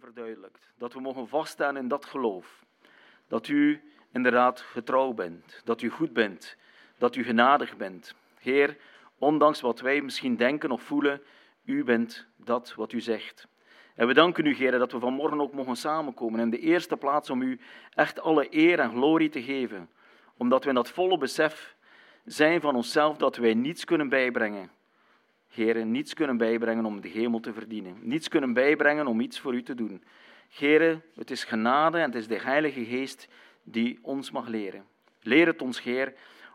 Verduidelijkt. Dat we mogen vaststaan in dat geloof. Dat u inderdaad getrouw bent, dat u goed bent, dat u genadig bent. Heer, ondanks wat wij misschien denken of voelen, u bent dat wat u zegt. En we danken u, Heer, dat we vanmorgen ook mogen samenkomen. In de eerste plaats om u echt alle eer en glorie te geven. Omdat we in dat volle besef zijn van onszelf dat wij niets kunnen bijbrengen. Heer, niets kunnen bijbrengen om de hemel te verdienen. Niets kunnen bijbrengen om iets voor u te doen. Heer, het is genade en het is de Heilige Geest die ons mag leren. Leer het ons, Heer,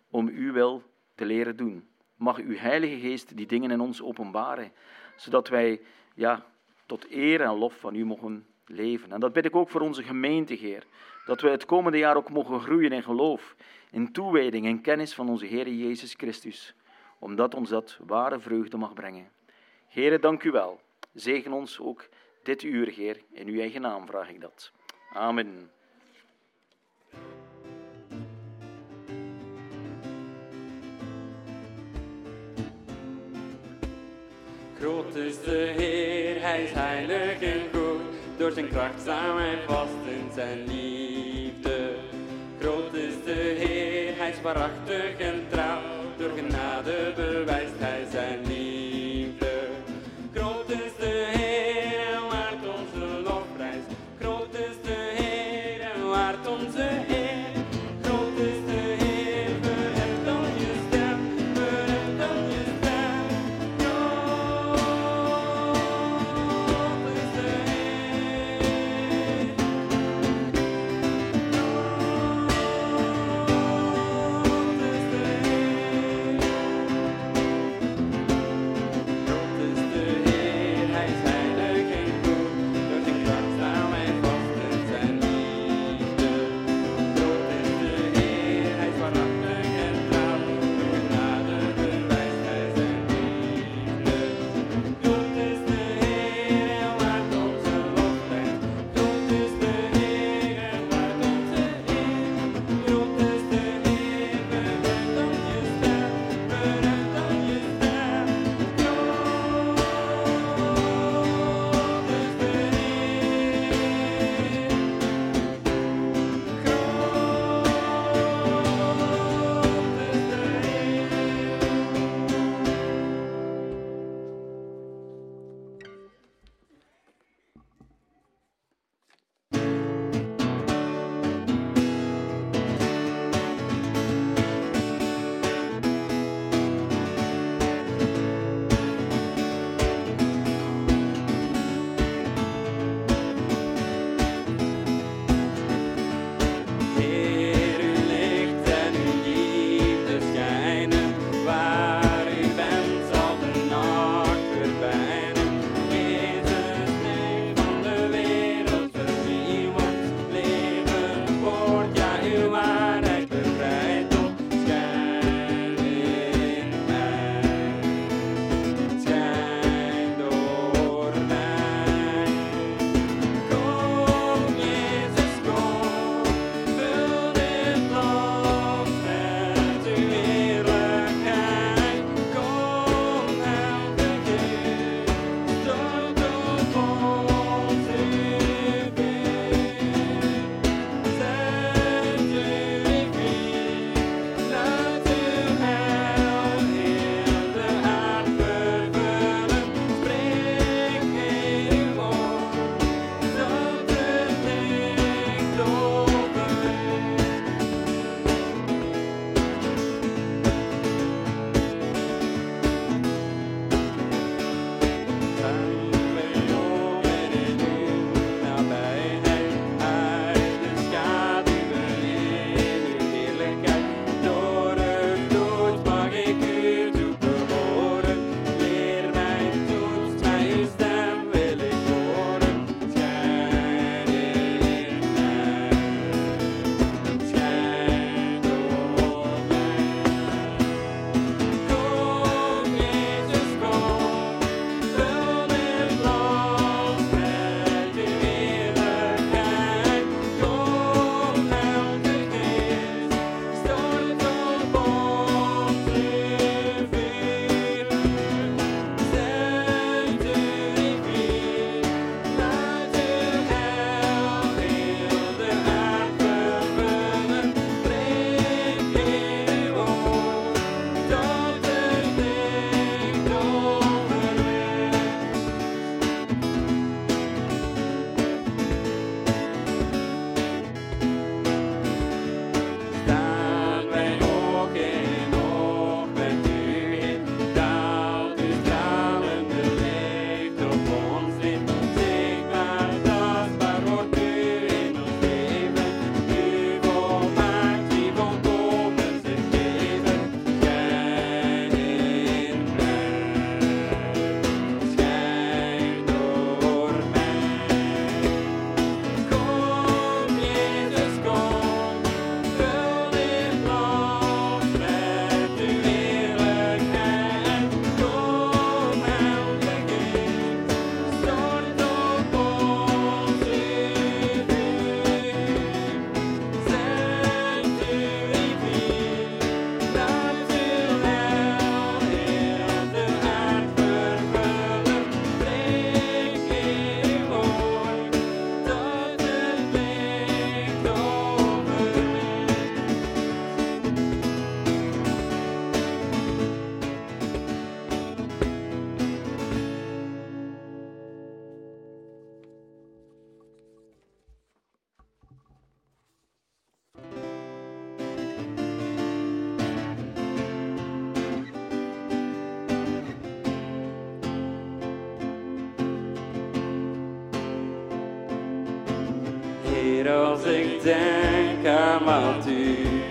om uw wil te leren doen. Mag uw Heilige Geest die dingen in ons openbaren, zodat wij ja, tot eer en lof van u mogen leven. En dat bid ik ook voor onze gemeente, Heer. Dat we het komende jaar ook mogen groeien in geloof, in toewijding en kennis van onze Heer Jezus Christus, omdat ons dat ware vreugde mag brengen. Heere, dank u wel. Zegen ons ook dit uur, Heer. In uw eigen naam vraag ik dat. Amen. Groot is de Heer, Hij is heilig en goed. Door zijn kracht staan vast in zijn liefde. Groot is de Heer, Hij is waarachtig en trouw. Door genade bewijst Hij zijn Heer, als ik denk aan wat u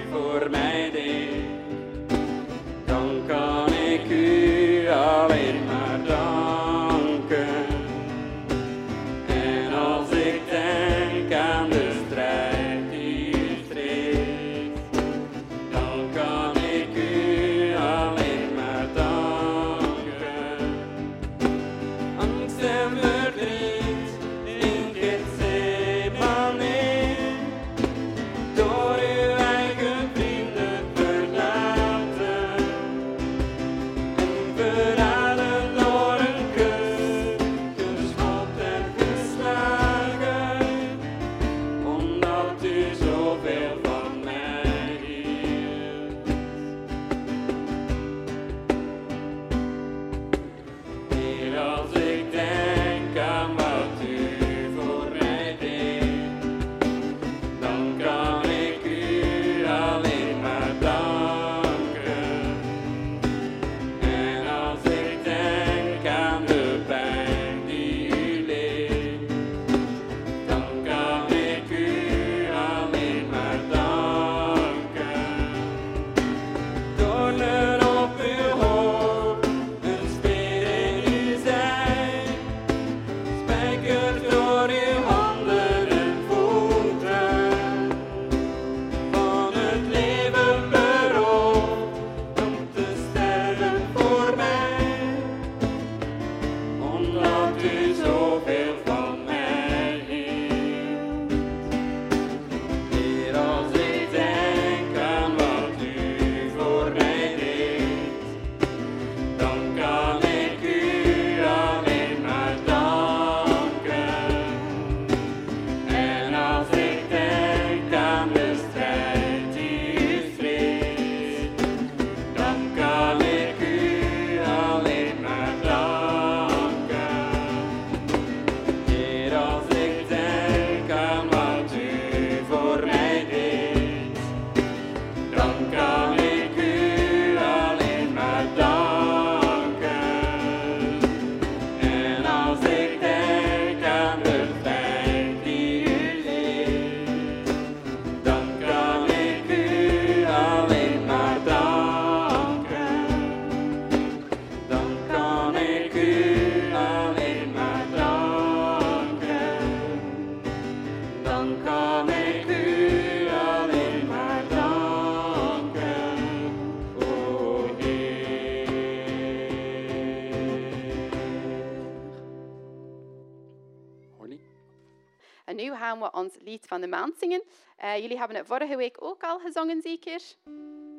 van de maand zingen. Eh, jullie hebben het vorige week ook al gezongen, zeker?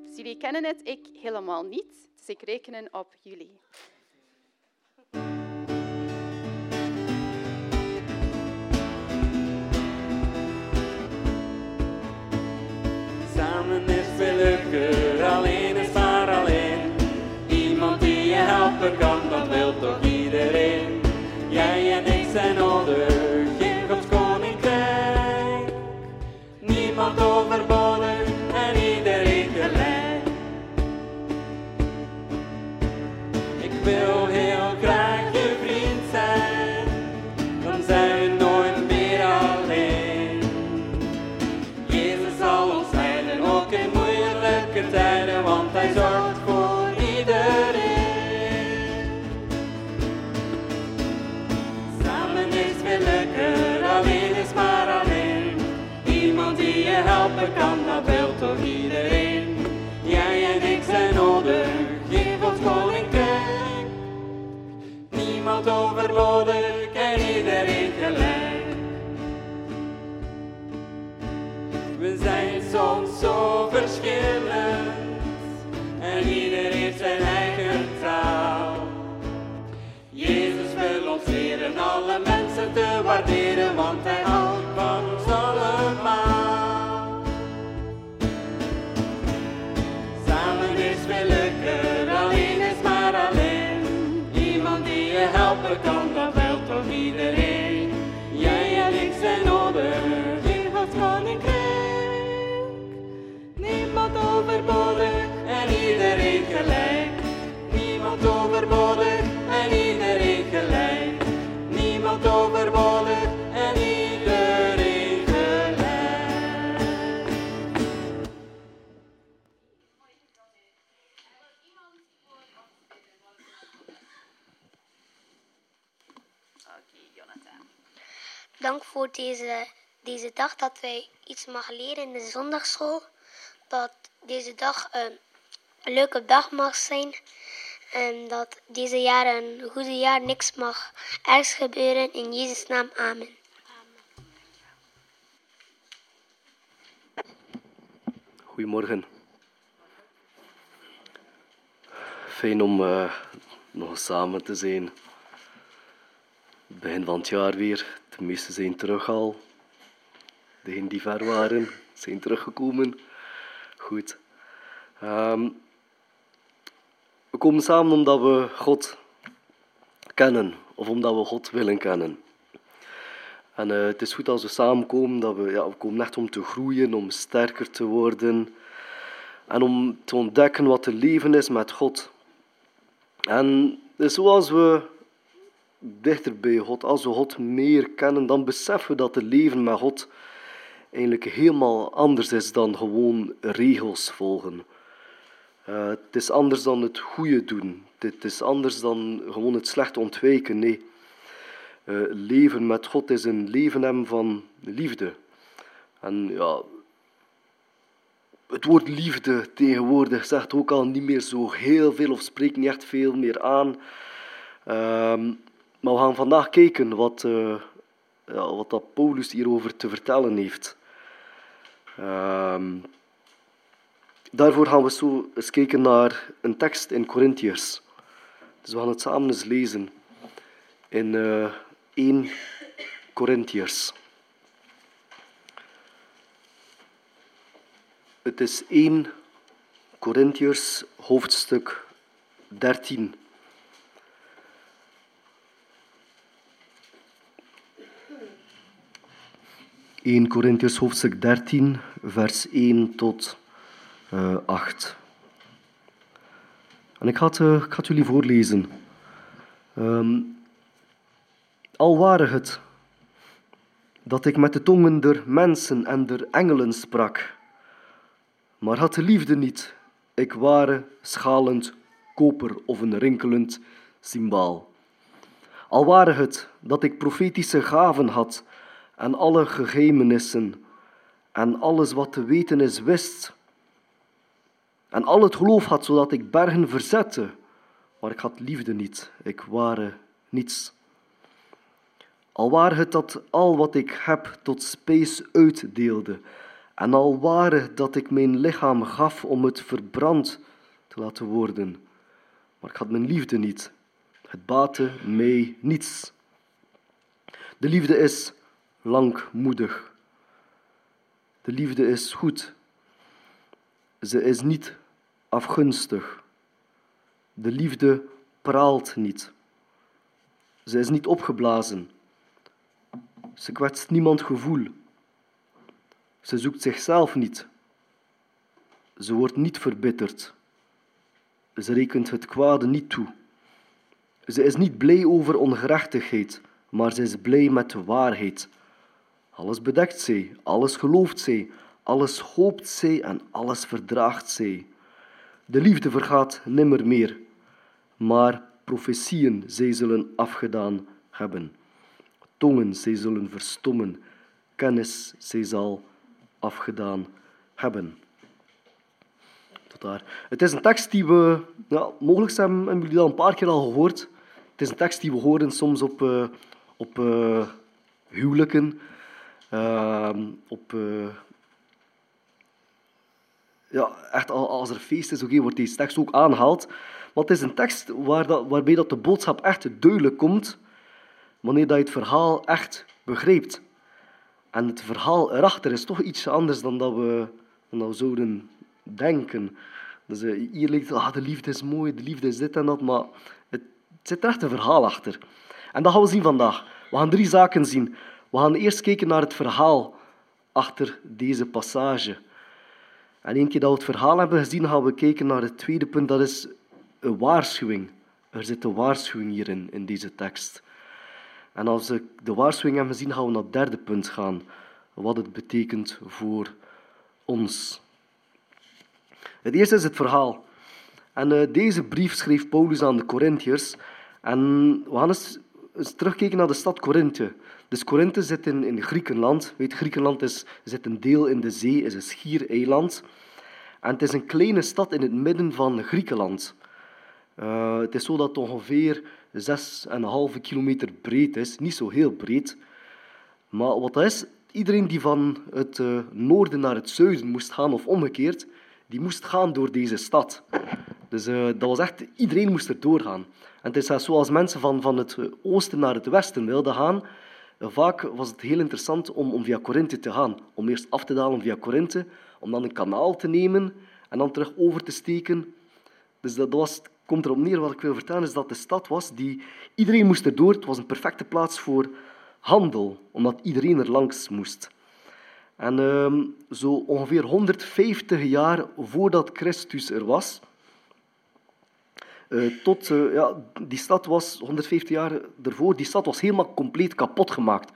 Dus jullie kennen het, ik helemaal niet. Dus ik reken op jullie. tot overbodig en iedereen gelijk. We zijn soms zo verschillend en ieder heeft zijn eigen taal. Jezus wil ons leren alle mensen te waarderen, want hij overbodig en iedereen gelijk. Niemand overbodig en iedereen gelijk. Niemand overbodig en iedereen gelijk. Oké, Jonathan. Dank voor deze, deze dag dat wij iets mag leren in de zondagschool. Dat deze dag een leuke dag mag zijn. En dat deze jaar een goede jaar niks mag ergs gebeuren. In Jezus' naam, amen. Goedemorgen. Fijn om uh, nog samen te zijn. Begin van het jaar weer. De meesten zijn terug al. Degenen die ver waren, zijn teruggekomen. Um, we komen samen omdat we God kennen, of omdat we God willen kennen. En uh, het is goed als we samenkomen, dat we, ja, we komen echt om te groeien, om sterker te worden. En om te ontdekken wat te leven is met God. En zoals we dichter bij God, als we God meer kennen, dan beseffen we dat het leven met God eigenlijk helemaal anders is dan gewoon regels volgen. Uh, het is anders dan het goede doen. Het is anders dan gewoon het slechte ontwijken. Nee. Uh, leven met God is een leven hebben van liefde. En ja, het woord liefde tegenwoordig zegt ook al niet meer zo heel veel of spreekt niet echt veel meer aan. Uh, maar we gaan vandaag kijken wat, uh, ja, wat dat Paulus hierover te vertellen heeft. Ehm, daarvoor gaan we zo eens kijken naar een tekst in Corinthiërs. Dus we gaan het samen eens lezen in uh, 1 Corinthiërs. Het is 1 Corinthiërs hoofdstuk 13. 1 Corinthians hoofdstuk 13, vers 1 tot uh, 8. En ik ga het, uh, ik ga het jullie voorlezen. Um, al ware het dat ik met de tongen der mensen en der engelen sprak, maar had de liefde niet, ik ware schalend koper of een rinkelend symbaal. Al ware het dat ik profetische gaven had en alle geheimenissen en alles wat te weten is wist. En al het geloof had, zodat ik bergen verzette, maar ik had liefde niet, ik ware niets. Al waar het dat al wat ik heb tot spijs uitdeelde, en al ware dat ik mijn lichaam gaf om het verbrand te laten worden, maar ik had mijn liefde niet, het baatte mij niets. De liefde is langmoedig. De liefde is goed. Ze is niet afgunstig. De liefde praalt niet. Ze is niet opgeblazen. Ze kwetst niemand gevoel. Ze zoekt zichzelf niet. Ze wordt niet verbitterd. Ze rekent het kwade niet toe. Ze is niet blij over ongerechtigheid, maar ze is blij met de waarheid. Alles bedekt zij, alles gelooft zij, alles hoopt zij en alles verdraagt zij. De liefde vergaat nimmer meer, maar profetieën zij zullen afgedaan hebben. Tongen zij zullen verstommen, kennis zij zal afgedaan hebben. Tot daar. Het is een tekst die we, ja, mogelijk hebben, jullie al een paar keer al gehoord. Het is een tekst die we horen soms op, uh, op uh, huwelijken, op, uh, ja, echt als er feest is, okay, wordt deze tekst ook aangehaald. Maar het is een tekst waar dat, waarbij dat de boodschap echt duidelijk komt, wanneer dat je het verhaal echt begrijpt. En het verhaal erachter is toch iets anders dan dat we, dan zouden denken. Dus uh, hier lijkt ah, de liefde is mooi, de liefde is dit en dat, maar het, het zit er echt een verhaal achter. En dat gaan we zien vandaag. We gaan drie zaken zien. We gaan eerst kijken naar het verhaal achter deze passage. En een keer dat we het verhaal hebben gezien, gaan we kijken naar het tweede punt, dat is een waarschuwing. Er zit een waarschuwing hierin, in deze tekst. En als we de waarschuwing hebben gezien, gaan we naar het derde punt gaan, wat het betekent voor ons. Het eerste is het verhaal. En uh, deze brief schreef Paulus aan de Corinthiërs. En we gaan eens, eens terugkijken naar de stad Korinthe. Dus Korinthe zit in, in Griekenland. Weet, Griekenland is, zit een deel in de zee, is een schiereiland. En het is een kleine stad in het midden van Griekenland. Uh, het is zo dat het ongeveer 6,5 kilometer breed is. Niet zo heel breed. Maar wat dat is, iedereen die van het uh, noorden naar het zuiden moest gaan of omgekeerd, die moest gaan door deze stad. Dus uh, dat was echt, iedereen moest er doorgaan. En het is zoals mensen van, van het oosten naar het westen wilden gaan, vaak was het heel interessant om, om via Korinthe te gaan. Om eerst af te dalen via Korinthe, om dan een kanaal te nemen en dan terug over te steken. Dus dat, was, komt erop neer, wat ik wil vertellen, is dat de stad was die... Iedereen moest erdoor. Het was een perfecte plaats voor handel, omdat iedereen er langs moest. En ehm, zo ongeveer 150 jaar voordat Christus er was, tot, uh, ja, die stad was 150 jaar ervoor, die stad was helemaal compleet kapot gemaakt.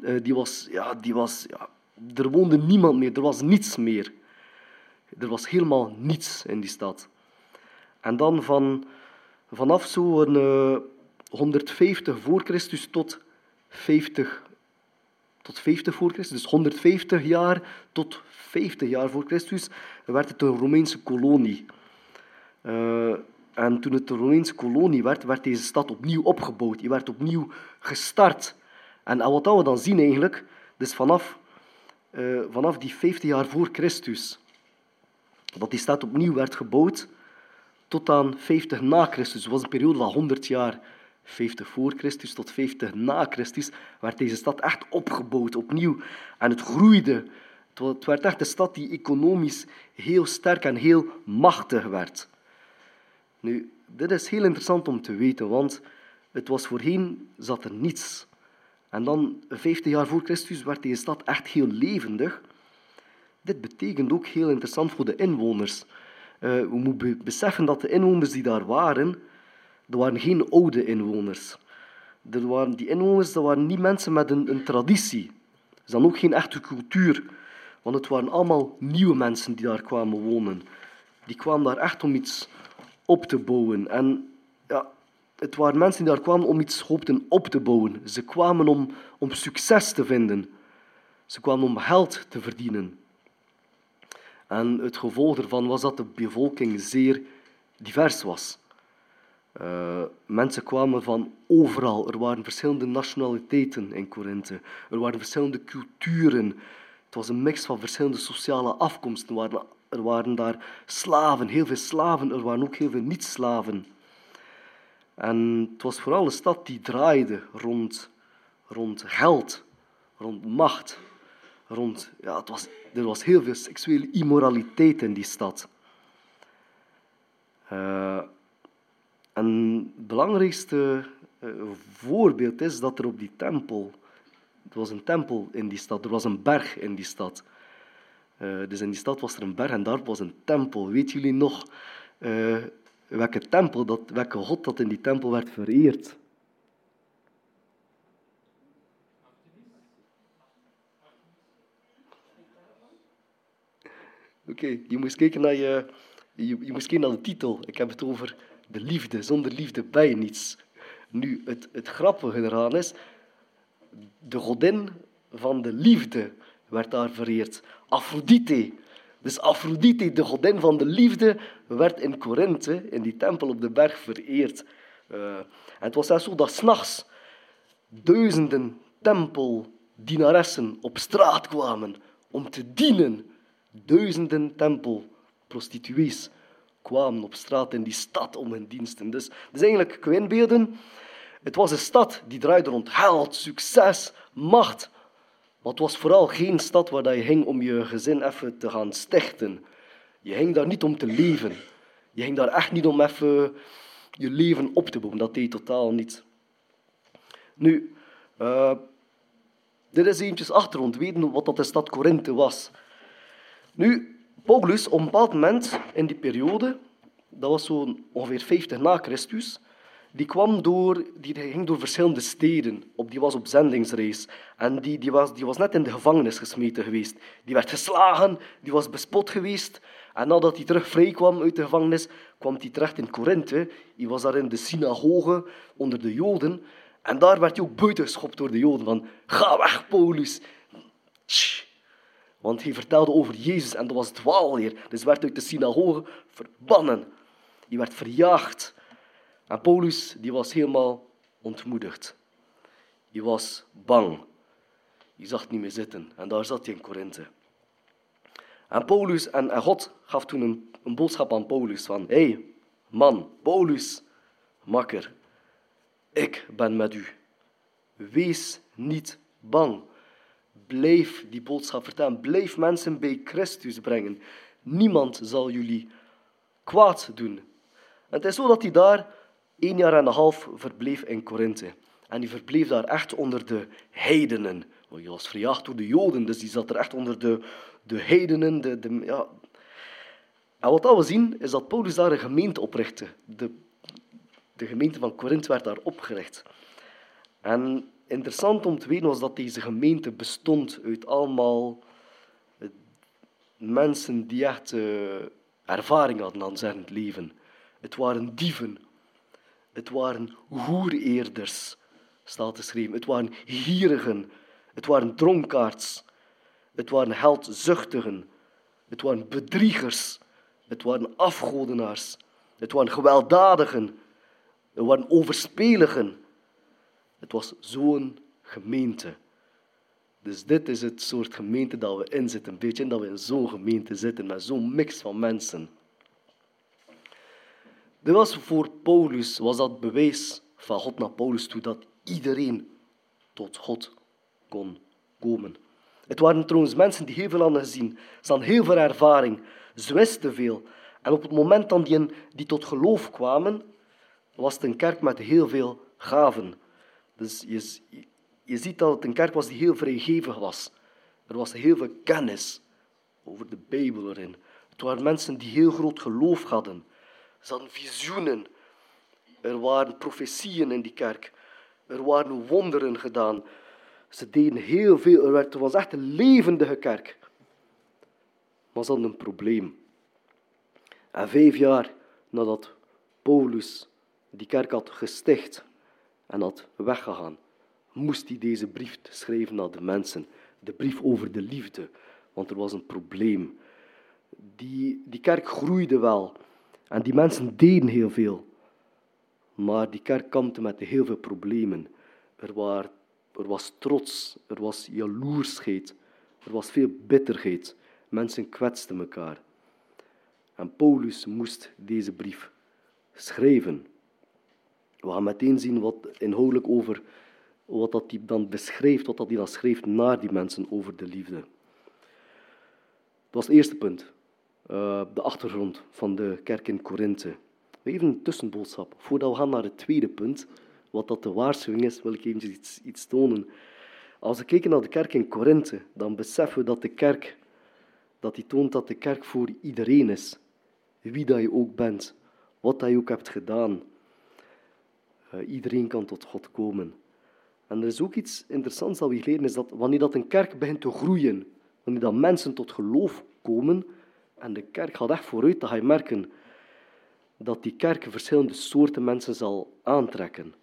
Uh, die was, ja, die was, ja, er woonde niemand meer, er was niets meer. Er was helemaal niets in die stad. En dan van, vanaf zo'n 150 voor Christus tot 50, tot 50 voor Christus, dus 150 jaar tot 50 jaar voor Christus, werd het een Romeinse kolonie. En toen het een Romeinse kolonie werd, werd deze stad opnieuw opgebouwd. Die werd opnieuw gestart. En wat we dan zien eigenlijk, dus vanaf, uh, vanaf die 50 jaar voor Christus, dat die stad opnieuw werd gebouwd, tot aan 50 na Christus. Dat was een periode van 100 jaar. 50 voor Christus tot 50 na Christus werd deze stad echt opgebouwd opnieuw. En het groeide. Het werd echt een stad die economisch heel sterk en heel machtig werd. Nu, dit is heel interessant om te weten, want het was voorheen zat er niets. En dan, 50 jaar voor Christus, werd deze stad echt heel levendig. Dit betekent ook heel interessant voor de inwoners. Uh, we moeten beseffen dat de inwoners die daar waren, dat waren geen oude inwoners. Er waren, die inwoners dat waren niet mensen met een, een traditie. Ze hadden ook geen echte cultuur. Want het waren allemaal nieuwe mensen die daar kwamen wonen. Die kwamen daar echt om iets op te bouwen. En ja, het waren mensen die daar kwamen om iets hoopten op te bouwen. Ze kwamen om, om succes te vinden. Ze kwamen om geld te verdienen. En het gevolg daarvan was dat de bevolking zeer divers was. Uh, mensen kwamen van overal. Er waren verschillende nationaliteiten in Korinthe. Er waren verschillende culturen. Het was een mix van verschillende sociale afkomsten. Er waren er waren daar slaven, heel veel slaven. Er waren ook heel veel niet-slaven. En het was vooral een stad die draaide rond, rond geld, rond macht. Rond, ja, het was, er was heel veel seksuele immoraliteit in die stad. Uh, en het belangrijkste uh, voorbeeld is dat er op die tempel, er was een tempel in die stad, er was een berg in die stad. Uh, dus in die stad was er een berg en daar was een tempel. Weet jullie nog uh, welke tempel, dat, welke god dat in die tempel werd vereerd? Oké, je moest kijken naar je, je, je kijken naar de titel. Ik heb het over de liefde. Zonder liefde je niets. Nu, het, het grappige eraan is, de godin van de liefde werd daar vereerd. Aphrodite. Dus Aphrodite, de godin van de liefde, werd in Korinthe, in die tempel op de berg, vereerd. En het was zelfs zo dat s'nachts duizenden tempeldienaressen op straat kwamen om te dienen. Duizenden tempelprostituees kwamen op straat in die stad om hun diensten. Dus, dus eigenlijk, kun het was een stad die draaide rond geld, succes, macht. Maar het was vooral geen stad waar je ging om je gezin even te gaan stichten. Je ging daar niet om te leven. Je ging daar echt niet om even je leven op te bouwen. Dat deed totaal niet. Nu, uh, dit is eentjes achtergrond. Weten wat dat de stad Korinthe was. Nu, Paulus, op een bepaald moment in die periode, dat was zo ongeveer 50 na Christus, die, kwam door, die ging door verschillende steden. Op, die was op zendingsreis. En die, die, was, die was net in de gevangenis gesmeten geweest. Die werd geslagen, die was bespot geweest. En nadat hij terug vrij kwam uit de gevangenis, kwam hij terecht in Korinthe. Hij was daar in de synagoge onder de Joden. En daar werd hij ook buiten geschopt door de Joden. Van, ga weg, Paulus. Want hij vertelde over Jezus en dat was dwaalleer. Dus werd uit de synagoge verbannen. Die werd verjaagd. En Paulus die was helemaal ontmoedigd. Die was bang. Die zag het niet meer zitten. En daar zat hij in Korinthe. En Paulus en, en God gaf toen een, een boodschap aan Paulus van... Hé, hey, man, Paulus, makker, ik ben met u. Wees niet bang. Blijf die boodschap vertellen. Blijf mensen bij Christus brengen. Niemand zal jullie kwaad doen. En het is zo dat hij daar één jaar en een half verbleef in Korinthe. En hij verbleef daar echt onder de heidenen. Hij was verjaagd door de Joden, dus die zat er echt onder de, de heidenen. De, de, ja. En wat we zien, is dat Paulus daar een gemeente oprichtte. De, de gemeente van Korinthe werd daar opgericht. En interessant om te weten was dat deze gemeente bestond uit allemaal eh, mensen die echt uh, ervaring hadden aan zijn leven. Het waren dieven. Het waren hoereerders, staat geschreven. Het waren gierigen. Het waren dronkaards. Het waren heldzuchtigen. Het waren bedriegers. Het waren afgodenaars. Het waren gewelddadigen. Het waren overspeligen. Het was zo'n gemeente. Dus dit is het soort gemeente dat we in zitten. Een beetje dat we in zo'n gemeente zitten met zo'n mix van mensen. Dit was voor Paulus was dat bewijs van God naar Paulus toe dat iedereen tot God kon komen. Het waren trouwens mensen die heel veel hadden gezien. Ze hadden heel veel ervaring. Ze wisten veel. En op het moment dat die, die tot geloof kwamen, was het een kerk met heel veel gaven. Dus je, je ziet dat het een kerk was die heel vrijgevig was. Er was heel veel kennis over de Bijbel erin. Het waren mensen die heel groot geloof hadden. Ze hadden visioenen. Er waren profetieën in die kerk. Er waren wonderen gedaan. Ze deden heel veel. Er werd, was echt een levendige kerk. Maar ze hadden een probleem. En vijf jaar nadat Paulus die kerk had gesticht en had weggegaan, moest hij deze brief schrijven naar de mensen. De brief over de liefde, want er was een probleem. Die, die kerk groeide wel en die mensen deden heel veel. Maar die kerk kampte met heel veel problemen. Er, er was trots, er was jaloersheid, er was veel bitterheid. Mensen kwetsten elkaar. En Paulus moest deze brief schrijven. We gaan meteen zien wat inhoudelijk over wat dat hij dan beschrijft, wat dat hij dan schreef naar die mensen over de liefde. Dat was het eerste punt. Uh, de achtergrond van de kerk in Korinthe. Even een tussenboodschap. Voordat we gaan naar het tweede punt, wat dat de waarschuwing is, wil ik even iets, iets tonen. Als we kijken naar de kerk in Korinthe, dan beseffen we dat de kerk, dat die toont dat de kerk voor iedereen is. Wie dat je ook bent, wat dat je ook hebt gedaan. Uh, iedereen kan tot God komen. En er is ook iets interessants dat we leren, is dat wanneer dat een kerk begint te groeien, wanneer dat mensen tot geloof komen, en de kerk gaat echt vooruit, dan ga je merken dat die kerk verschillende soorten mensen zal aantrekken.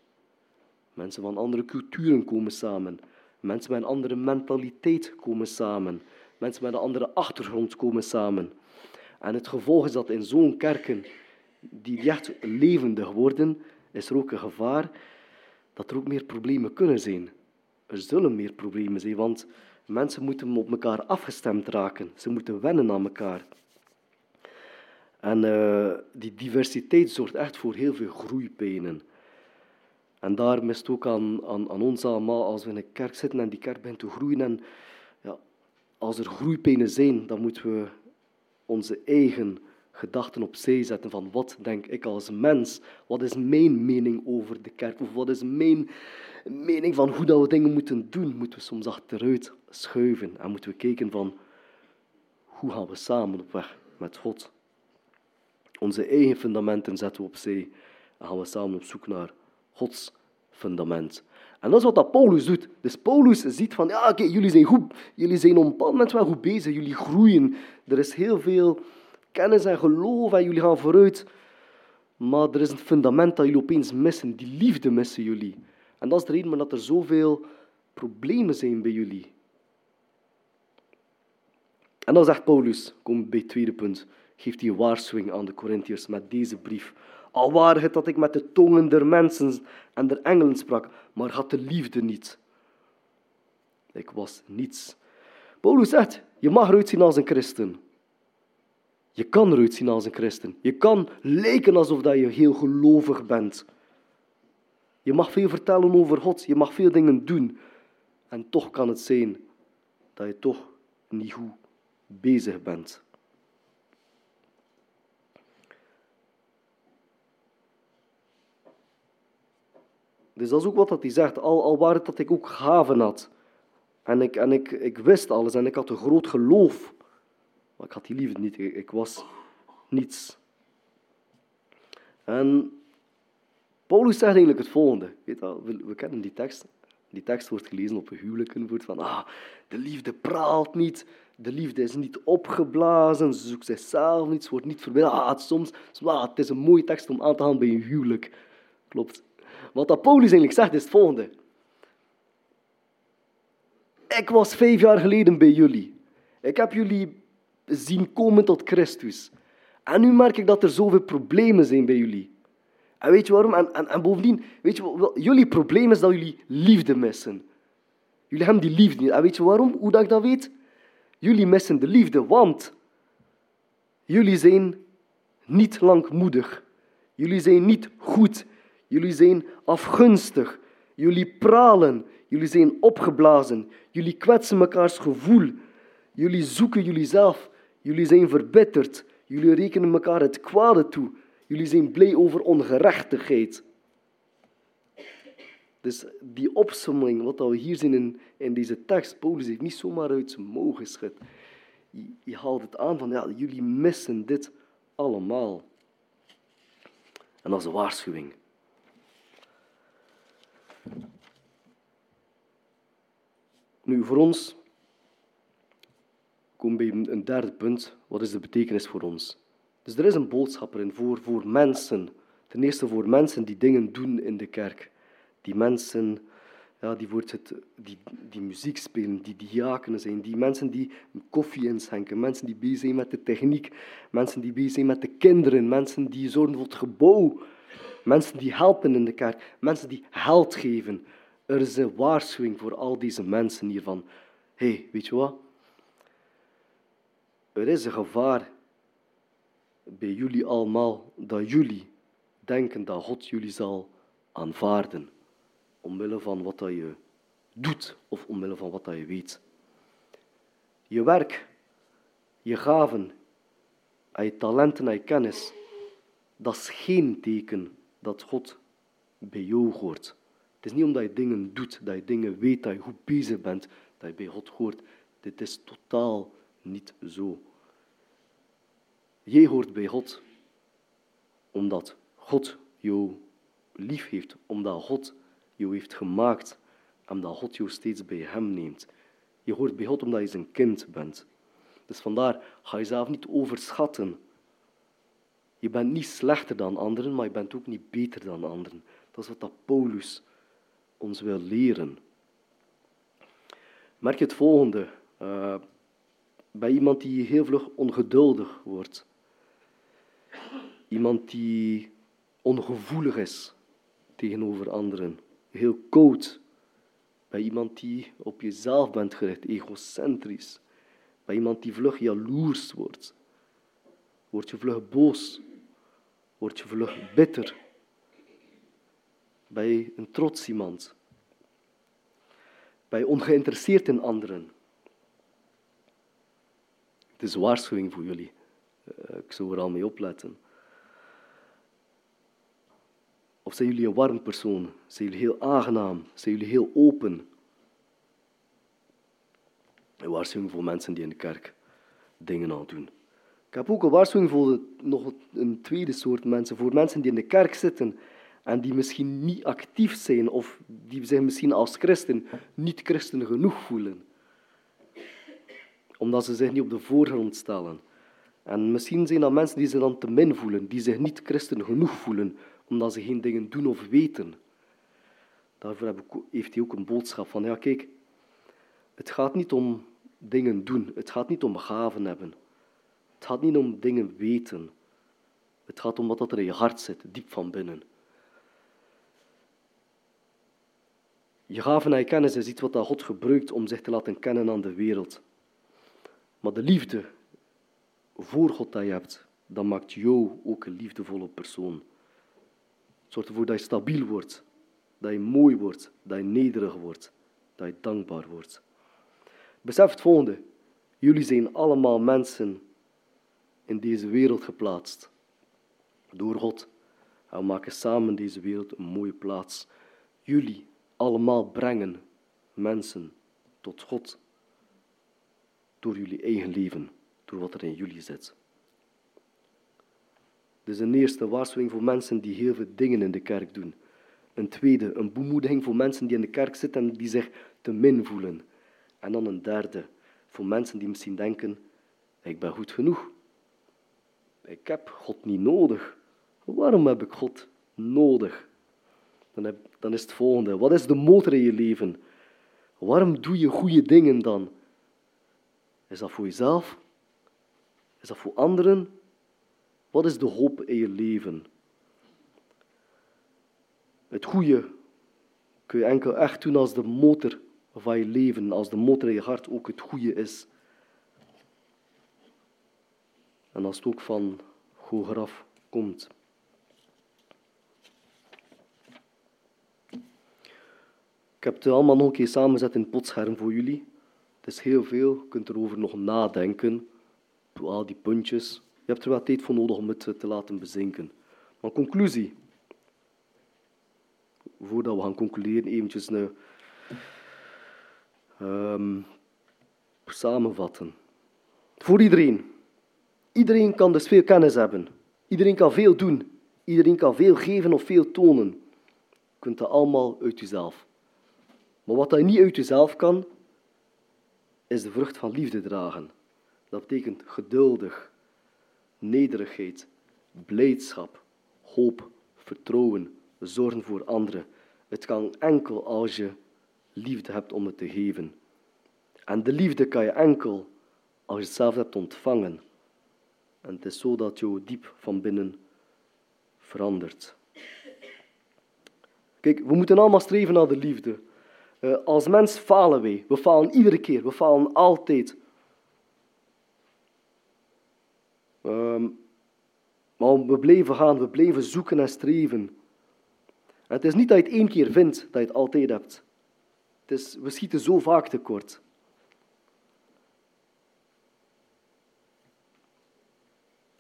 Mensen van andere culturen komen samen. Mensen met een andere mentaliteit komen samen. Mensen met een andere achtergrond komen samen. En het gevolg is dat in zo'n kerken, die echt levendig worden, is er ook een gevaar dat er ook meer problemen kunnen zijn. Er zullen meer problemen zijn, want mensen moeten op elkaar afgestemd raken. Ze moeten wennen aan elkaar. En uh, die diversiteit zorgt echt voor heel veel groeipijnen. En daar mist ook aan, aan, aan, ons allemaal, als we in een kerk zitten en die kerk begint te groeien. En ja, als er groeipijnen zijn, dan moeten we onze eigen gedachten opzij zetten van wat denk ik als mens, wat is mijn mening over de kerk, of wat is mijn mening van hoe dat we dingen moeten doen, moeten we soms achteruit schuiven en moeten we kijken van hoe gaan we samen op weg met God. Onze eigen fundamenten zetten we opzij en gaan we samen op zoek naar Gods fundament. En dat is wat dat Paulus doet. Dus Paulus ziet van, ja oké, jullie zijn goed, jullie zijn op een bepaald moment wel goed bezig, jullie groeien. Er is heel veel kennis en geloof en jullie gaan vooruit. Maar er is een fundament dat jullie opeens missen, die liefde missen jullie. En dat is de reden dat er zoveel problemen zijn bij jullie. En dan zegt Paulus, kom bij het tweede punt, geeft hij waarschuwing aan de Corinthiërs met deze brief. Al het dat ik met de tongen der mensen en der engelen sprak, maar had de liefde niet. Ik was niets. Paulus zegt, je mag eruit zien als een christen. Je kan eruit zien als een christen. Je kan lijken alsof dat je heel gelovig bent. Je mag veel vertellen over God. Je mag veel dingen doen. En toch kan het zijn dat je toch niet goed bezig bent. Dus dat is ook wat hij zegt. Al, al het dat ik ook gaven had. En, ik, en ik, ik wist alles en ik had een groot geloof. Maar ik had die liefde niet. Ik, was niets. En Paulus zegt eigenlijk het volgende. Weet we, kennen die tekst. Die tekst wordt gelezen op een huwelijken. Wordt van, ah, de liefde praalt niet. De liefde is niet opgeblazen. Ze zoekt zichzelf niet. Ze wordt niet verbinden. Ah, soms, ah, het is een mooie tekst om aan te gaan bij een huwelijk. Klopt. Wat dat Paulus eigenlijk zegt is het volgende. Ik was vijf jaar geleden bij jullie. Ik heb jullie zien komen tot Christus. En nu merk ik dat er zoveel problemen zijn bij jullie. En weet je waarom? En, en, en bovendien, weet je wat, jullie probleem is dat jullie liefde missen. Jullie hebben die liefde niet. En weet je waarom? Hoe dat ik dat weet? Jullie missen de liefde, want jullie zijn niet langmoedig. Jullie zijn niet goed. Jullie zijn afgunstig. Jullie pralen. Jullie zijn opgeblazen. Jullie kwetsen mekaars gevoel. Jullie zoeken jullie zelf. Jullie zijn verbitterd. Jullie rekenen elkaar het kwade toe. Jullie zijn blij over ongerechtigheid. Dus die opsomming, wat we hier zien in, in deze tekst, Paulus heeft niet zomaar uit zijn mouw geschud. Je haalt het aan van, ja, jullie missen dit allemaal. En dat is een waarschuwing. Nu, voor ons komen bij een derde punt. Wat is de betekenis voor ons? Dus er is een boodschap erin voor, voor mensen. Ten eerste voor mensen die dingen doen in de kerk. Die mensen ja, die, wordt het, die, die muziek spelen, die diakenen zijn, die mensen die koffie inschenken, mensen die bezig zijn met de techniek, mensen die bezig zijn met de kinderen, mensen die zorgen voor het gebouw, mensen die helpen in de kerk, mensen die geld geven. Er is een waarschuwing voor al deze mensen hiervan. Hé, hey, weet je wat? Er is een gevaar bij jullie allemaal dat jullie denken dat God jullie zal aanvaarden. Omwille van wat dat je doet of omwille van wat dat je weet. Je werk, je gaven, je talenten en je kennis, dat is geen teken dat God bij jou hoort. Het is niet omdat je dingen doet, dat je dingen weet, dat je goed bezig bent, dat je bij God hoort. Dit is totaal niet zo. Jij hoort bij God omdat God jou lief heeft, omdat God jou heeft gemaakt en omdat God jou steeds bij hem neemt. Je hoort bij God omdat je zijn kind bent. Dus vandaar, ga jezelf niet overschatten. Je bent niet slechter dan anderen, maar je bent ook niet beter dan anderen. Dat is wat dat Paulus ons wil leren. Merk je het volgende. Uh, bij iemand die heel vlug ongeduldig wordt. Iemand die ongevoelig is tegenover anderen. Heel koud. Bij iemand die op jezelf bent gericht, egocentrisch. Bij iemand die vlug jaloers wordt. Word je vlug boos. Word je vlug bitter. Bij een trots iemand. Bij ongeïnteresseerd in anderen. Het is een waarschuwing voor jullie. Eh, ik zou er al mee opletten. Of zijn jullie een warm persoon? Zijn jullie heel aangenaam? Zijn jullie heel open? Een waarschuwing voor mensen die in de kerk dingen aan doen. Ik heb ook een waarschuwing voor nog een tweede soort mensen. Voor mensen die in de kerk zitten en die misschien niet actief zijn of die zich misschien als christen niet christen genoeg voelen. Omdat ze zich niet op de voorgrond stellen. En misschien zijn dat mensen die zich dan te min voelen, die zich niet christen genoeg voelen, omdat ze geen dingen doen of weten. Daarvoor heeft hij ook een boodschap van, ja kijk, het gaat niet om dingen doen, het gaat niet om gaven hebben. Het gaat niet om dingen weten. Het gaat om wat er in je hart zit, diep van binnen. Je gaven en je kennis is iets wat God gebruikt om zich te laten kennen aan de wereld. Maar de liefde voor God dat je hebt, dat maakt jou ook een liefdevolle persoon. Het zorgt ervoor dat je stabiel wordt, dat je mooi wordt, dat je nederig wordt, dat je dankbaar wordt. Besef het volgende. Jullie zijn allemaal mensen in deze wereld geplaatst. Door God. En we maken samen deze wereld een mooie plaats. Jullie allemaal brengen mensen tot God. Door jullie eigen leven, door wat er in jullie zit. Dus een eerste waarschuwing voor mensen die heel veel dingen in de kerk doen. Een tweede, een bemoediging voor mensen die in de kerk zitten en die zich te min voelen. En dan een derde, voor mensen die misschien denken, ik ben goed genoeg. Ik heb God niet nodig. Waarom heb ik God nodig? Dan, heb, dan is het volgende. Wat is de motor in je leven? Waarom doe je goede dingen dan? Is dat voor jezelf? Is dat voor anderen? Wat is de hoop in je leven? Het goede kun je enkel echt doen als de motor van je leven, als de motor in je hart ook het goede is. En als het ook van hogeraf komt. Ik heb het allemaal nog een keer samengezet in potscherm voor jullie. Het is heel veel, je kunt erover nog nadenken. Al die puntjes. Je hebt er wel tijd voor nodig om het te laten bezinken. Maar conclusie. Voordat we gaan concluderen, eventjes een, um, samenvatten. Voor iedereen. Iedereen kan dus veel kennis hebben. Iedereen kan veel doen. Iedereen kan veel geven of veel tonen. Je kunt dat allemaal uit jezelf. Maar wat je niet uit jezelf kan, is de vrucht van liefde dragen. Dat betekent geduldig, nederigheid, blijdschap, hoop, vertrouwen, zorgen voor anderen. Het kan enkel als je liefde hebt om het te geven. En de liefde kan je enkel als je het zelf hebt ontvangen. En het is zo dat jou diep van binnen verandert. Kijk, we moeten allemaal streven naar de liefde. Uh, als mens falen wij. We falen iedere keer. We falen altijd. Um, maar we blijven gaan. We blijven zoeken en streven. En het is niet dat je het één keer vindt, dat je het altijd hebt. Het is, we schieten zo vaak tekort.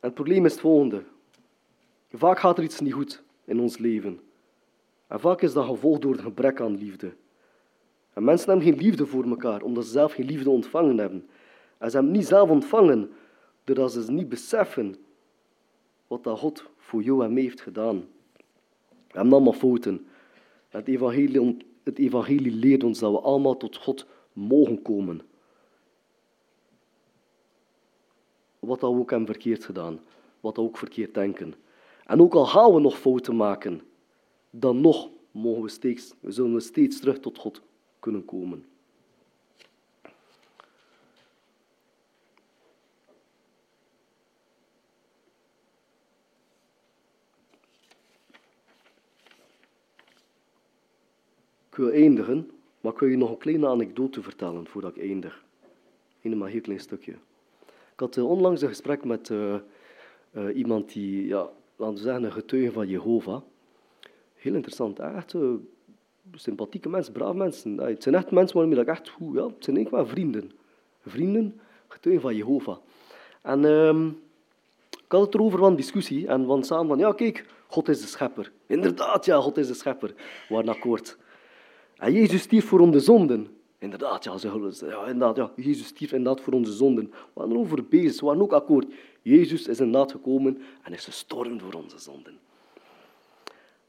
Het probleem is het volgende. Vaak gaat er iets niet goed in ons leven. En vaak is dat gevolgd door een gebrek aan liefde. En mensen hebben geen liefde voor elkaar, omdat ze zelf geen liefde ontvangen hebben. En ze hebben niet zelf ontvangen, doordat ze niet beseffen wat dat God voor jou en mij heeft gedaan. We hebben allemaal fouten. Evangelie, het evangelie leert ons dat we allemaal tot God mogen komen. Wat dat we ook hebben verkeerd gedaan, wat we ook verkeerd denken. En ook al gaan we nog fouten maken, dan nog mogen we steeds, zullen we steeds terug tot God kunnen komen. Ik wil eindigen, maar ik wil je nog een kleine anekdote vertellen voordat ik eindig. Een maar heel klein stukje. Ik had uh, onlangs een gesprek met uh, uh, iemand die, ja, laten we zeggen, een getuige van Jehovah. Heel interessant, echt sympathieke mensen, braaf mensen. Het zijn echt mensen waarmee ik echt goed, ja, het zijn eigenlijk wel vrienden. Vrienden, getuigen van Jehovah. En um, ik had het erover van discussie en van samen van, ja kijk, God is de schepper. Inderdaad, ja, God is de schepper. We waren akkoord. En Jezus stierf voor onze zonden. Inderdaad, ja, ze, ja, inderdaad, ja, Jezus stierf inderdaad voor onze zonden. We waren erover bezig, we waren ook akkoord. Jezus is inderdaad gekomen en is gestorven voor onze zonden.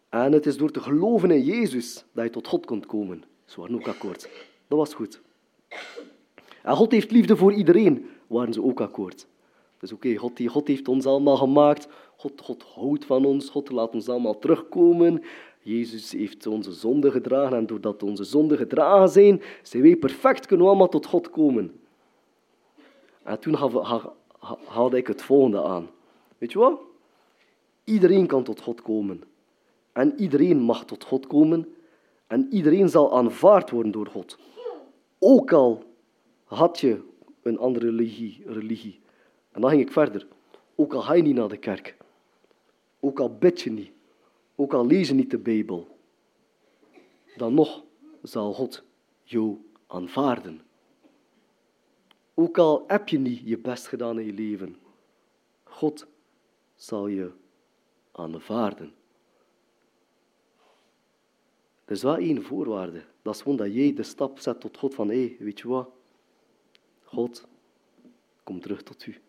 En het is door te geloven in Jezus dat je tot God kunt komen. Ze waren ook akkoord. Dat was goed. En God heeft liefde voor iedereen. Waren ze ook akkoord. Dus oké, God, God heeft ons allemaal gemaakt. God, God houdt van ons. God laat ons allemaal terugkomen. Jezus heeft onze zonden gedragen en doordat onze zonden gedragen zijn, zijn wij perfect, kunnen we allemaal tot God komen. En toen haalde ik het volgende aan. Weet je wat? Iedereen kan tot God komen. En iedereen mag tot God komen. En iedereen zal aanvaard worden door God. Ook al had je een andere religie. religie. En dan ging ik verder. Ook al ga je niet naar de kerk. Ook al bid je niet. Ook al lees je niet de Bijbel. Dan nog zal God jou aanvaarden. Ook al heb je niet je best gedaan in je leven. God zal je aanvaarden. Er is wel één voorwaarde. Dat is gewoon dat jij de stap zet tot God van, hé, weet je wat? God, kom terug tot u.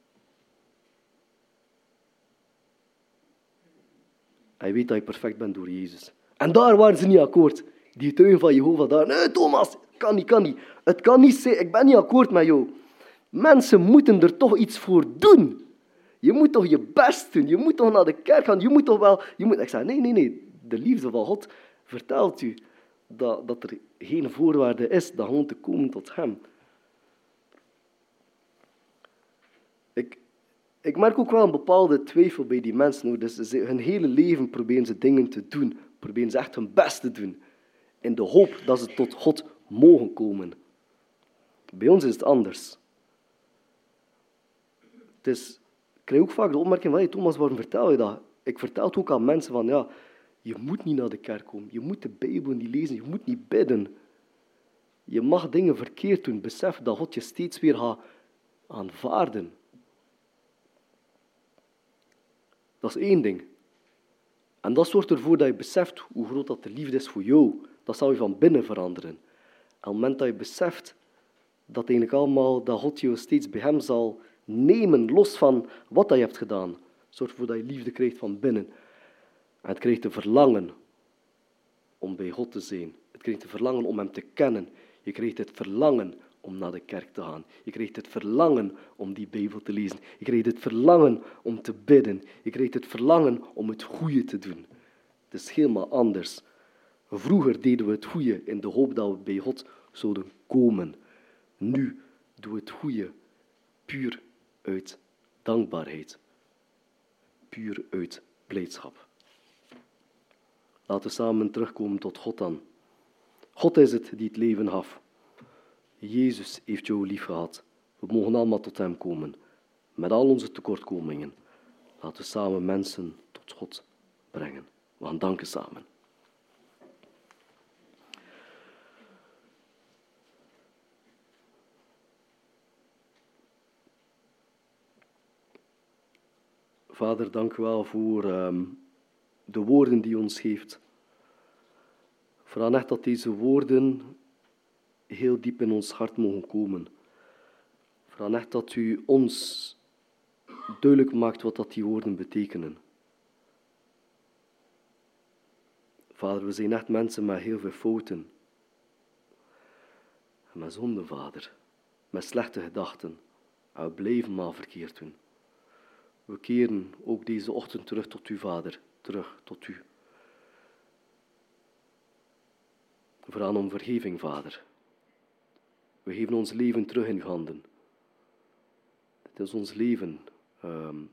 Hij weet dat je perfect bent door Jezus. En daar waren ze niet akkoord. Die getuigen van Jehovah daar. Nee, Thomas, kan niet, kan niet. Het kan niet zijn, ik ben niet akkoord met jou. Mensen moeten er toch iets voor doen. Je moet toch je best doen. Je moet toch naar de kerk gaan. Je moet toch wel... Je moet... Ik zei, nee, nee, nee. De liefde van God vertelt u dat, dat er geen voorwaarde is gewoon te komen tot hem. Ik, ik merk ook wel een bepaalde twijfel bij die mensen. Dus ze, hun hele leven proberen ze dingen te doen. Proberen ze echt hun best te doen. In de hoop dat ze tot God mogen komen. Bij ons is het anders. Is, ik krijg ook vaak de opmerking van, Thomas, waarom vertel je dat? Ik vertel het ook aan mensen van, ja, je moet niet naar de kerk komen. Je moet de Bijbel niet lezen. Je moet niet bidden. Je mag dingen verkeerd doen. Besef dat God je steeds weer gaat aanvaarden. Dat is één ding. En dat zorgt ervoor dat je beseft hoe groot dat de liefde is voor jou. Dat zal je van binnen veranderen. En op het moment dat je beseft dat eigenlijk allemaal, dat God je steeds bij hem zal nemen, los van wat je hebt gedaan, zorgt ervoor dat je liefde krijgt van binnen. En het krijgt de verlangen om bij God te zijn. Het krijgt de verlangen om hem te kennen. Je krijgt het verlangen om naar de kerk te gaan. Je krijgt het verlangen om die Bijbel te lezen. Je krijgt het verlangen om te bidden. Je krijgt het verlangen om het goede te doen. Het is helemaal anders. Vroeger deden we het goede in de hoop dat we bij God zouden komen. Nu doen we het goede puur uit dankbaarheid. Puur uit blijdschap. Laten we samen terugkomen tot God dan. God is het die het leven gaf. Jezus heeft jou lief gehad. We mogen allemaal tot Hem komen, met al onze tekortkomingen. Laten we samen mensen tot God brengen. We gaan danken samen. Vader, dank u wel voor um, de woorden die u ons geeft. Vooral echt dat deze woorden heel diep in ons hart mogen komen. Vooral echt dat u ons duidelijk maakt wat dat die woorden betekenen. Vader, we zijn echt mensen met heel veel fouten. En met zonde, Vader. Met slechte gedachten. En we blijven maar verkeerd doen. We keren ook deze ochtend terug tot u, Vader. Terug tot u. Vooral om vergeving, Vader. We geven ons leven terug in uw handen. Het is ons leven. Um,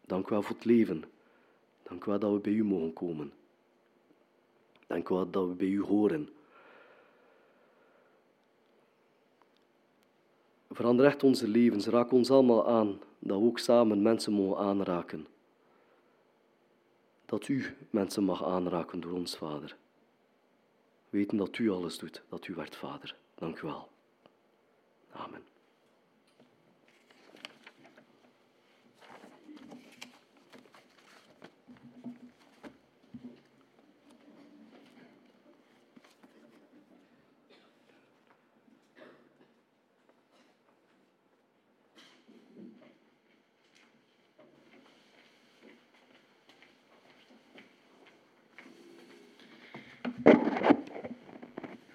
dank u wel voor het leven. Dank u wel dat we bij u mogen komen. Dank u wel dat we bij u horen. Verander echt onze levens. Raak ons allemaal aan. Dat we ook samen mensen mogen aanraken. Dat u mensen mag aanraken door ons, Vader. Weten dat u alles doet, dat u werd Vader. Dank u wel. Amen.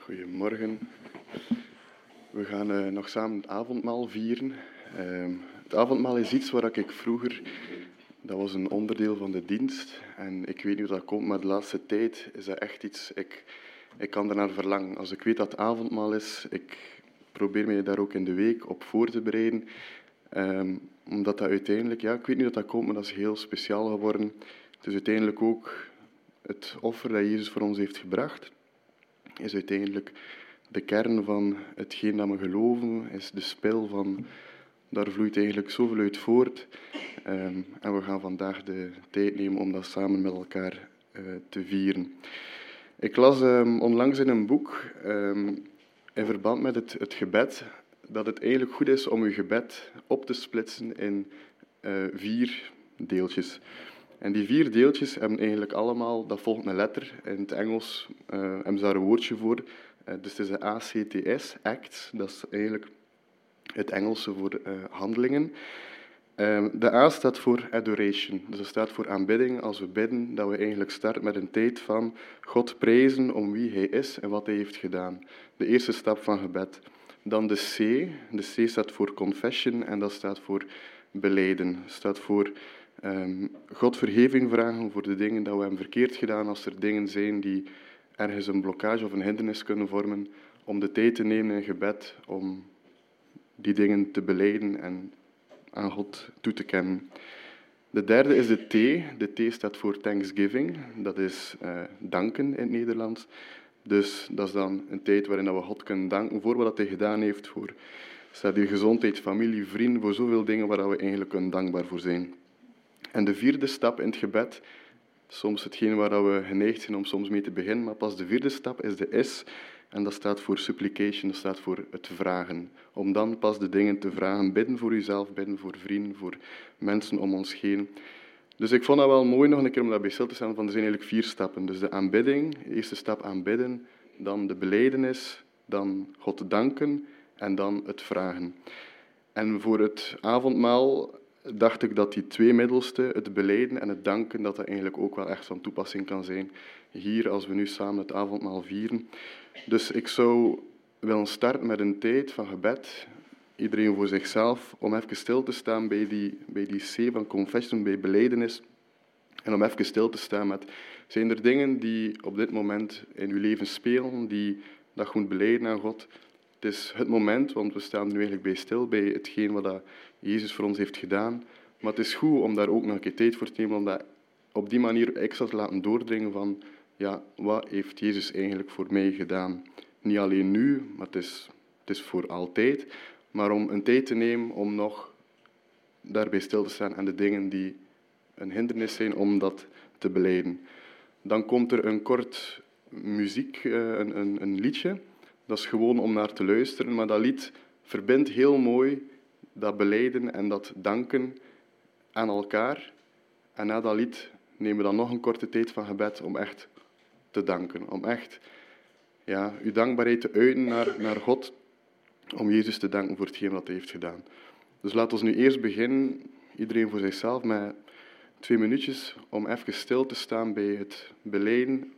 Goedemorgen. We gaan uh, nog samen het avondmaal vieren. Uh, het avondmaal is iets waar ik vroeger dat was een onderdeel van de dienst. En ik weet niet hoe dat komt, maar de laatste tijd is dat echt iets... Ik, ik kan ernaar verlangen. Als ik weet dat het avondmaal is, ik probeer mij daar ook in de week op voor te bereiden. Ehm, omdat dat uiteindelijk, ja, ik weet niet hoe dat komt, maar dat is heel speciaal geworden. Het is uiteindelijk ook het offer dat Jezus voor ons heeft gebracht. Is uiteindelijk de kern van hetgeen dat we geloven, is de spil van daar vloeit eigenlijk zoveel uit voort. Um, en we gaan vandaag de tijd nemen om dat samen met elkaar uh, te vieren. Ik las um, onlangs in een boek, um, in verband met het, het, gebed, dat het eigenlijk goed is om je gebed op te splitsen in uh, vier deeltjes. En die vier deeltjes hebben eigenlijk allemaal, dat volgt een letter. In het Engels uh, hebben ze daar een woordje voor. Uh, dus het is de ACTS, ACT. Dat is eigenlijk het Engelse voor uh, handelingen. Um, de A staat voor adoration, dus dat staat voor aanbidding. Als we bidden, dat we eigenlijk starten met een tijd van God prezen om wie Hij is en wat Hij heeft gedaan. De eerste stap van gebed. Dan de C, de C staat voor confession en dat staat voor beleiden. staat voor um, God vergeving vragen voor de dingen dat we hebben verkeerd gedaan. Als er dingen zijn die ergens een blokkage of een hindernis kunnen vormen, om de tijd te nemen in gebed om die dingen te beleiden en aan God toe te kennen. De derde is de T. De T staat voor Thanksgiving. Dat is uh, danken in het Nederlands. Dus dat is dan een tijd waarin we God kunnen danken voor wat hij gedaan heeft. Voor staat gezondheid, familie, vrienden, voor zoveel dingen waar we eigenlijk kunnen dankbaar voor zijn. En de vierde stap in het gebed, soms hetgeen waar we geneigd zijn om soms mee te beginnen, maar pas de vierde stap is de S. En dat staat voor supplication, dat staat voor het vragen. Om dan pas de dingen te vragen. Bidden voor uzelf, bidden voor vrienden, voor mensen om ons heen. Dus ik vond dat wel mooi nog een keer om daarbij stil te staan, van er zijn eigenlijk vier stappen. Dus de aanbidding, de eerste stap aanbidden, dan de beleidenis, dan God danken en dan het vragen. En voor het avondmaal dacht ik dat die twee middelste, het beleiden en het danken, dat dat eigenlijk ook wel echt van toepassing kan zijn. Hier, als we nu samen het avondmaal vieren. Dus ik zou willen starten met een tijd van gebed, iedereen voor zichzelf, om even stil te staan bij die, bij die C van confession, bij beleidenis. En om even stil te staan met, zijn er dingen die op dit moment in uw leven spelen, die dat goed beleiden aan God? Het is het moment, want we staan nu eigenlijk bij stil, bij hetgeen wat dat Jezus voor ons heeft gedaan. Maar het is goed om daar ook nog een keer tijd voor te nemen, om dat op die manier extra te laten doordringen van, ja, wat heeft Jezus eigenlijk voor mij gedaan? Niet alleen nu, maar het is, het is voor altijd. Maar om een tijd te nemen om nog daarbij stil te staan en de dingen die een hindernis zijn om dat te beleiden. Dan komt er een kort muziek, eh, een, een, een liedje. Dat is gewoon om naar te luisteren, maar dat lied verbindt heel mooi dat beleiden en dat danken aan elkaar. En na dat lied nemen we dan nog een korte tijd van gebed om echt te danken. Om echt ja, uw dankbaarheid te uiten naar, naar God. Om Jezus te danken voor hetgeen wat hij heeft gedaan. Dus laten we nu eerst beginnen, iedereen voor zichzelf, met twee minuutjes om even stil te staan bij het beleiden.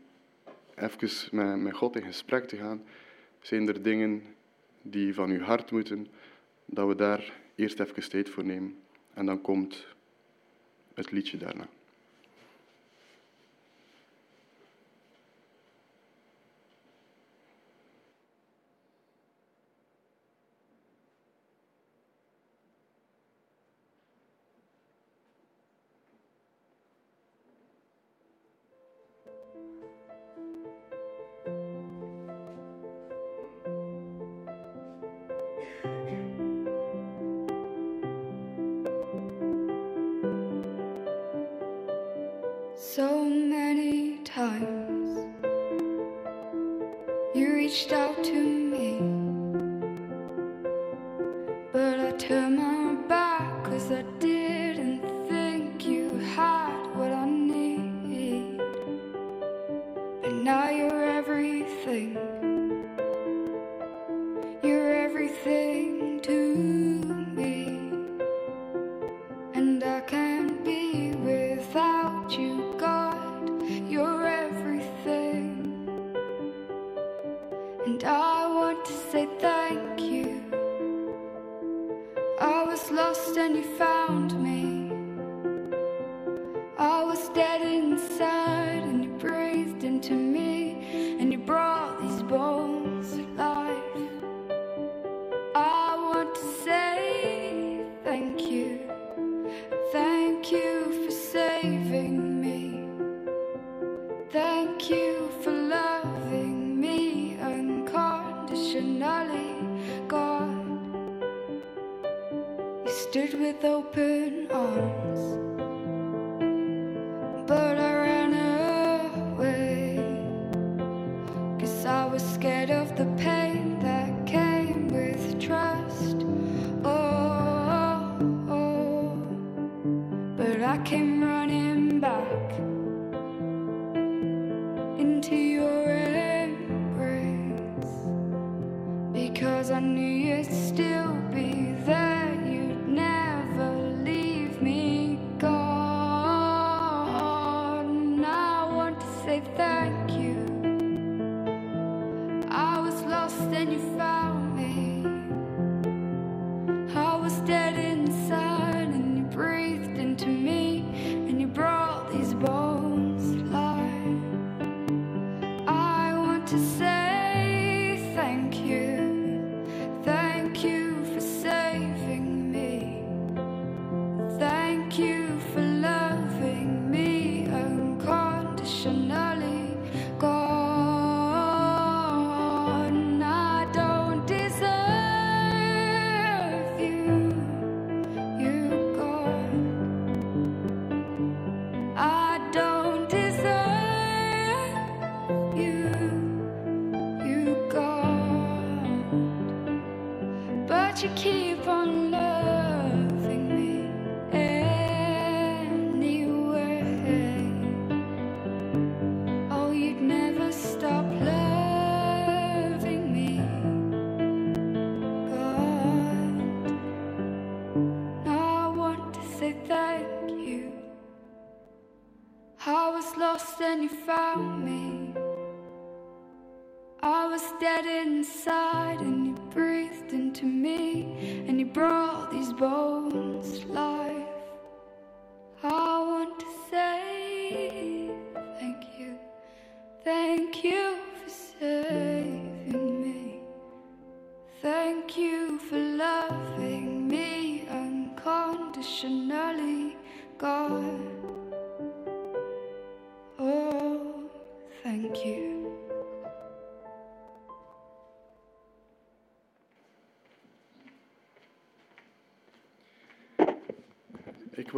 Even met, met God in gesprek te gaan. Zijn er dingen die van uw hart moeten, dat we daar eerst even tijd voor nemen. En dan komt het liedje daarna. And I want to say thank you. I was lost and you found me. I was dead inside.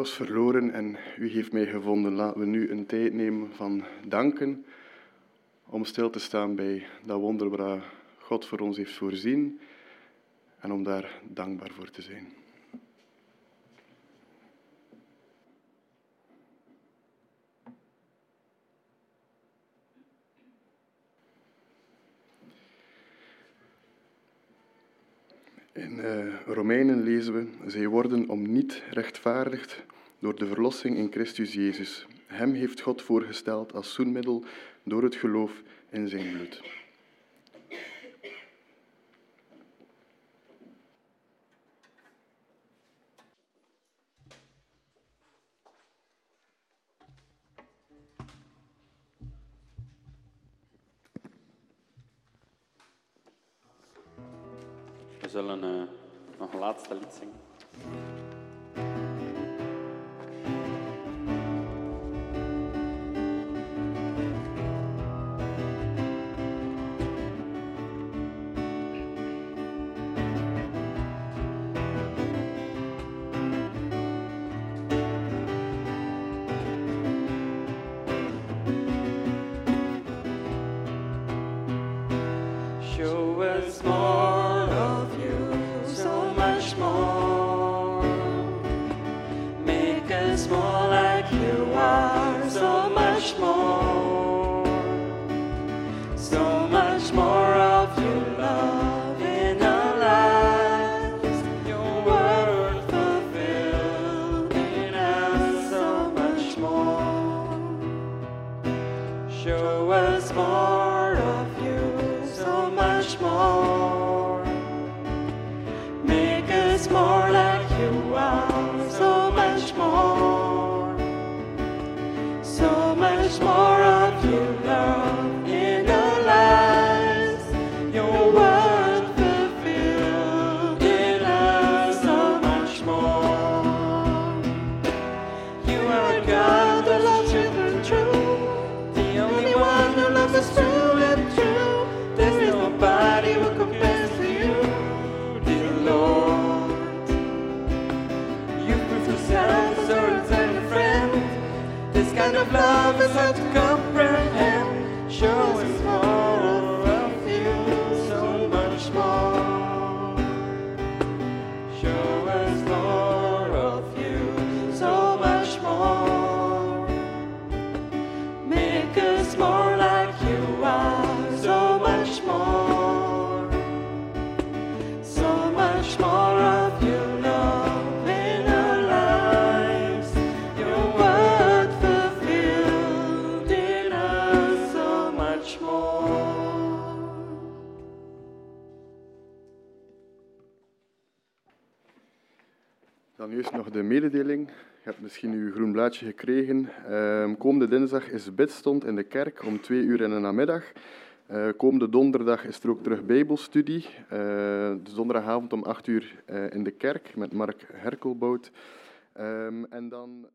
was verloren en u heeft mij gevonden. Laten we nu een tijd nemen van danken om stil te staan bij dat wonder waar God voor ons heeft voorzien en om daar dankbaar voor te zijn. uh, Romeinen lezen we, zij worden om niet rechtvaardigd door de verlossing in Christus Jezus. Hem heeft God voorgesteld als zoenmiddel door het geloof in zijn bloed. De mededeling. Je hebt misschien uw groen blaadje gekregen. Ehm, komende dinsdag is bidstond in de kerk om twee uur in de namiddag. Uh, komende donderdag is er ook terug Bijbelstudie. Uh, de donderdagavond om acht uur uh, in de kerk met Mark Herkelboot. Um, en dan